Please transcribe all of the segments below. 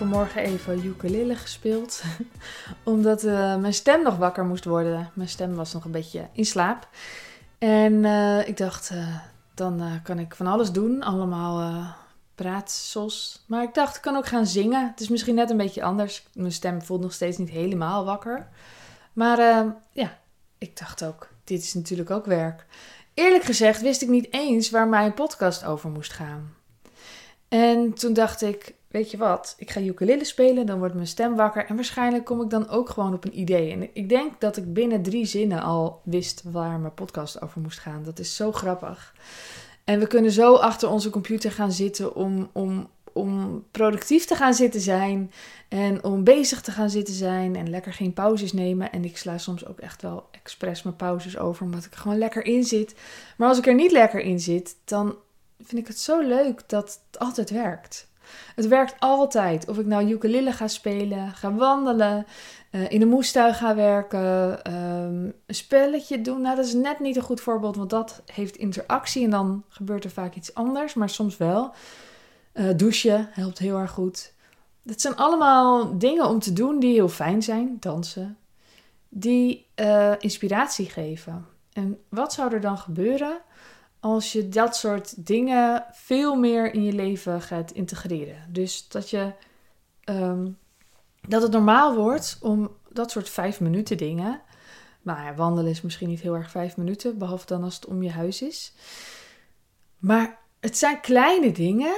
vanmorgen even ukulele gespeeld. Omdat uh, mijn stem nog wakker moest worden. Mijn stem was nog een beetje in slaap. En uh, ik dacht, uh, dan kan ik van alles doen. Allemaal praatsels. Maar ik dacht, ik kan ook gaan zingen. Het is misschien net een beetje anders. Mijn stem voelt nog steeds niet helemaal wakker. Maar ja, ik dacht ook, dit is natuurlijk ook werk. Eerlijk gezegd wist ik niet eens waar mijn podcast over moest gaan. En toen dacht ik, weet je wat, ik ga ukulele spelen, dan wordt mijn stem wakker en waarschijnlijk kom ik dan ook gewoon op een idee. En ik denk dat ik binnen drie zinnen al wist waar mijn podcast over moest gaan. Dat is zo grappig. En we kunnen zo achter onze computer gaan zitten om, om, om productief te gaan zitten zijn en om bezig te gaan zitten zijn en lekker geen pauzes nemen. En ik sla soms ook echt wel expres mijn pauzes over, omdat ik gewoon lekker in zit. Maar als ik er niet lekker in zit, dan vind ik het zo leuk dat het altijd werkt. Het werkt altijd. Of ik nou ukulele ga spelen, ga wandelen, uh, in de moestuin ga werken, um, een spelletje doen. Nou, dat is net niet een goed voorbeeld, want dat heeft interactie en dan gebeurt er vaak iets anders, maar soms wel. Uh, douchen helpt heel erg goed. Dat zijn allemaal dingen om te doen die heel fijn zijn, dansen, die uh, inspiratie geven. En wat zou er dan gebeuren als je dat soort dingen veel meer in je leven gaat integreren. Dus dat je um, dat het normaal wordt om dat soort vijf minuten dingen. Maar ja, wandelen is misschien niet heel erg vijf minuten, behalve dan als het om je huis is. Maar het zijn kleine dingen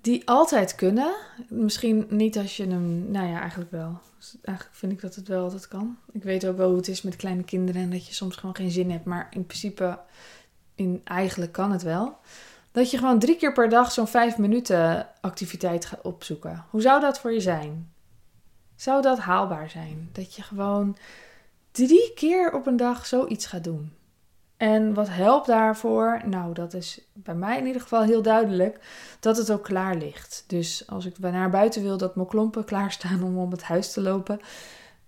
die altijd kunnen. Misschien niet als je hem. Nou ja, eigenlijk wel. Eigenlijk vind ik dat het wel altijd kan. Ik weet ook wel hoe het is met kleine kinderen en dat je soms gewoon geen zin hebt. Maar in principe eigenlijk kan het wel. Dat je gewoon drie keer per dag zo'n vijf minuten activiteit gaat opzoeken. Hoe zou dat voor je zijn? Zou dat haalbaar zijn? Dat je gewoon drie keer op een dag zoiets gaat doen. En wat helpt daarvoor? Nou, dat is bij mij in ieder geval heel duidelijk dat het ook klaar ligt. Dus als ik naar buiten wil, dat mijn klompen klaarstaan om om het huis te lopen.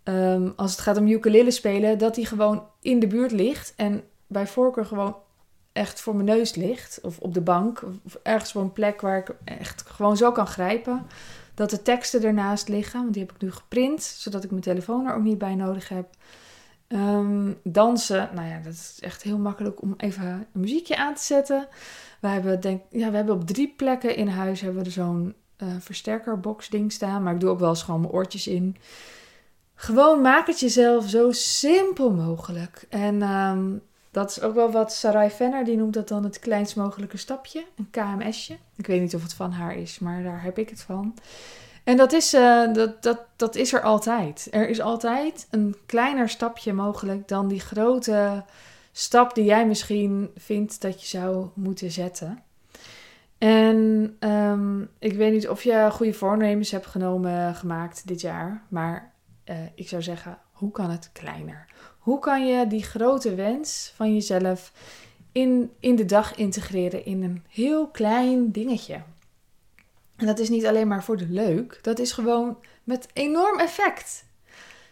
Ehm, als het gaat om ukulele spelen, dat die gewoon in de buurt ligt. En bij voorkeur gewoon echt voor mijn neus ligt. Of op de bank. Of ergens op een plek waar ik echt gewoon zo kan grijpen. Dat de teksten ernaast liggen. Want die heb ik nu geprint. Zodat ik mijn telefoon er ook niet bij nodig heb. Um, dansen. Nou ja, dat is echt heel makkelijk om even een muziekje aan te zetten. We hebben, denk, ja, we hebben op drie plekken in huis hebben we zo'n uh, versterkerbox ding staan. Maar ik doe ook wel eens gewoon mijn oortjes in. Gewoon maak het jezelf zo simpel mogelijk. En um, dat is ook wel wat Sarai Venner, die noemt dat dan het kleinst mogelijke stapje. Een KMSje. Ik weet niet of het van haar is, maar daar heb ik het van. En dat is, uh, dat, dat, dat is er altijd. Er is altijd een kleiner stapje mogelijk dan die grote stap die jij misschien vindt dat je zou moeten zetten. En um, ik weet niet of je goede voornemens hebt genomen, gemaakt dit jaar. Maar uh, ik zou zeggen, hoe kan het kleiner? Hoe kan je die grote wens van jezelf in, in de dag integreren in een heel klein dingetje? En dat is niet alleen maar voor de leuk, dat is gewoon met enorm effect.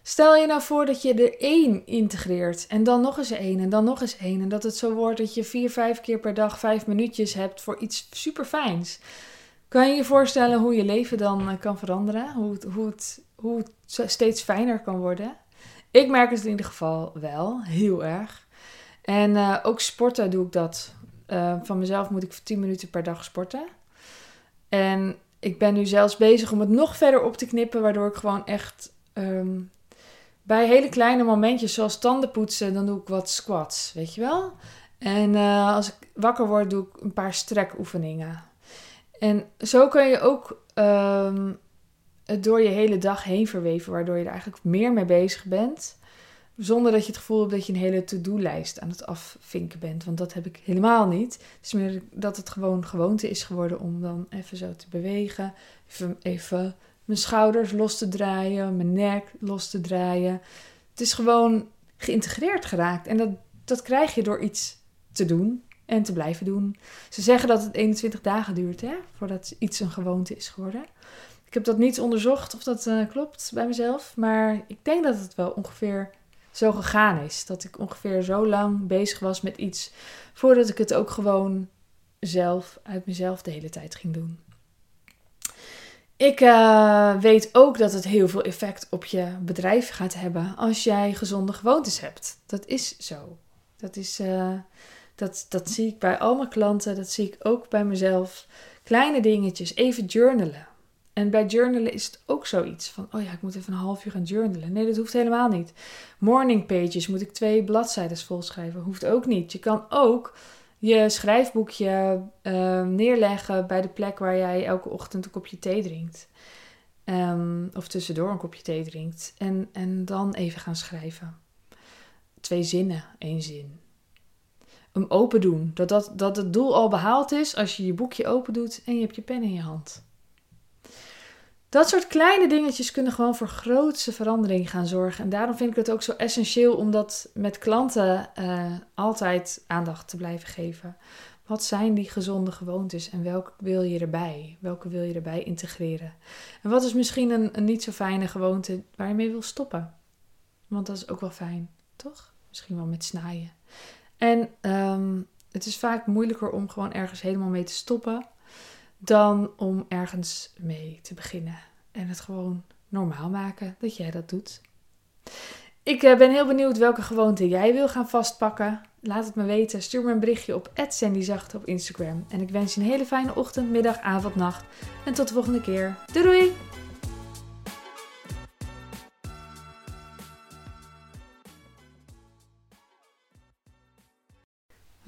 Stel je nou voor dat je er één integreert en dan nog eens één en dan nog eens één. En dat het zo wordt dat je vier, vijf keer per dag vijf minuutjes hebt voor iets super fijns. Kan je je voorstellen hoe je leven dan eh, kan veranderen? Hoe het, hoe het, hoe het steeds fijner kan worden? Ik merk het in ieder geval wel, heel erg. En uh, ook sporten doe ik dat. Uh, van mezelf moet ik 10 minuten per dag sporten. En ik ben nu zelfs bezig om het nog verder op te knippen, waardoor ik gewoon echt um, bij hele kleine momentjes, zoals tanden poetsen, dan doe ik wat squats, weet je wel? En uh, als ik wakker word, doe ik een paar strekoefeningen. En zo kun je ook um, door je hele dag heen verweven, waardoor je er eigenlijk meer mee bezig bent. Zonder dat je het gevoel hebt dat je een hele to-do-lijst aan het afvinken bent. Want dat heb ik helemaal niet. Het is meer dat het gewoon gewoonte is geworden om dan even zo te bewegen. Even, even mijn schouders los te draaien, mijn nek los te draaien. Het is gewoon geïntegreerd geraakt. En dat, dat krijg je door iets te doen en te blijven doen. Ze zeggen dat het 21 dagen duurt hè, voordat iets een gewoonte is geworden. Ik heb dat niet onderzocht of dat uh, klopt bij mezelf. Maar ik denk dat het wel ongeveer zo gegaan is. Dat ik ongeveer zo lang bezig was met iets voordat ik het ook gewoon zelf, uit mezelf de hele tijd ging doen. Ik uh, weet ook dat het heel veel effect op je bedrijf gaat hebben als jij gezonde gewoontes hebt. Dat is zo. Dat, is, uh, dat, dat zie ik bij al mijn klanten, dat zie ik ook bij mezelf. Kleine dingetjes, even journalen. En bij journalen is het ook zoiets van, oh ja, ik moet even een half uur gaan journalen. Nee, dat hoeft helemaal niet. Morning pages, moet ik twee bladzijden volschrijven? Hoeft ook niet. Je kan ook je schrijfboekje uh, neerleggen bij de plek waar jij elke ochtend een kopje thee drinkt. Um, of tussendoor een kopje thee drinkt. En, en dan even gaan schrijven. Twee zinnen, één zin. Hem open doen. Dat, dat, dat het doel al behaald is als je je boekje open doet en je hebt je pen in je hand. Dat soort kleine dingetjes kunnen gewoon voor grootste verandering gaan zorgen. En daarom vind ik het ook zo essentieel om dat met klanten uh, altijd aandacht te blijven geven. Wat zijn die gezonde gewoontes en welke wil je erbij? Welke wil je erbij integreren? En wat is misschien een, een niet zo fijne gewoonte waar je mee wil stoppen? Want dat is ook wel fijn, toch? Misschien wel met snijden. En um, het is vaak moeilijker om gewoon ergens helemaal mee te stoppen dan om ergens mee te beginnen. En het gewoon normaal maken dat jij dat doet. Ik eh, ben heel benieuwd welke gewoonte jij wil gaan vastpakken. Laat het me weten. Stuur me een berichtje op @sandyzacht op Instagram. En ik wens je een hele fijne ochtend, middag, avond, nacht. En tot de volgende keer. Doei doei!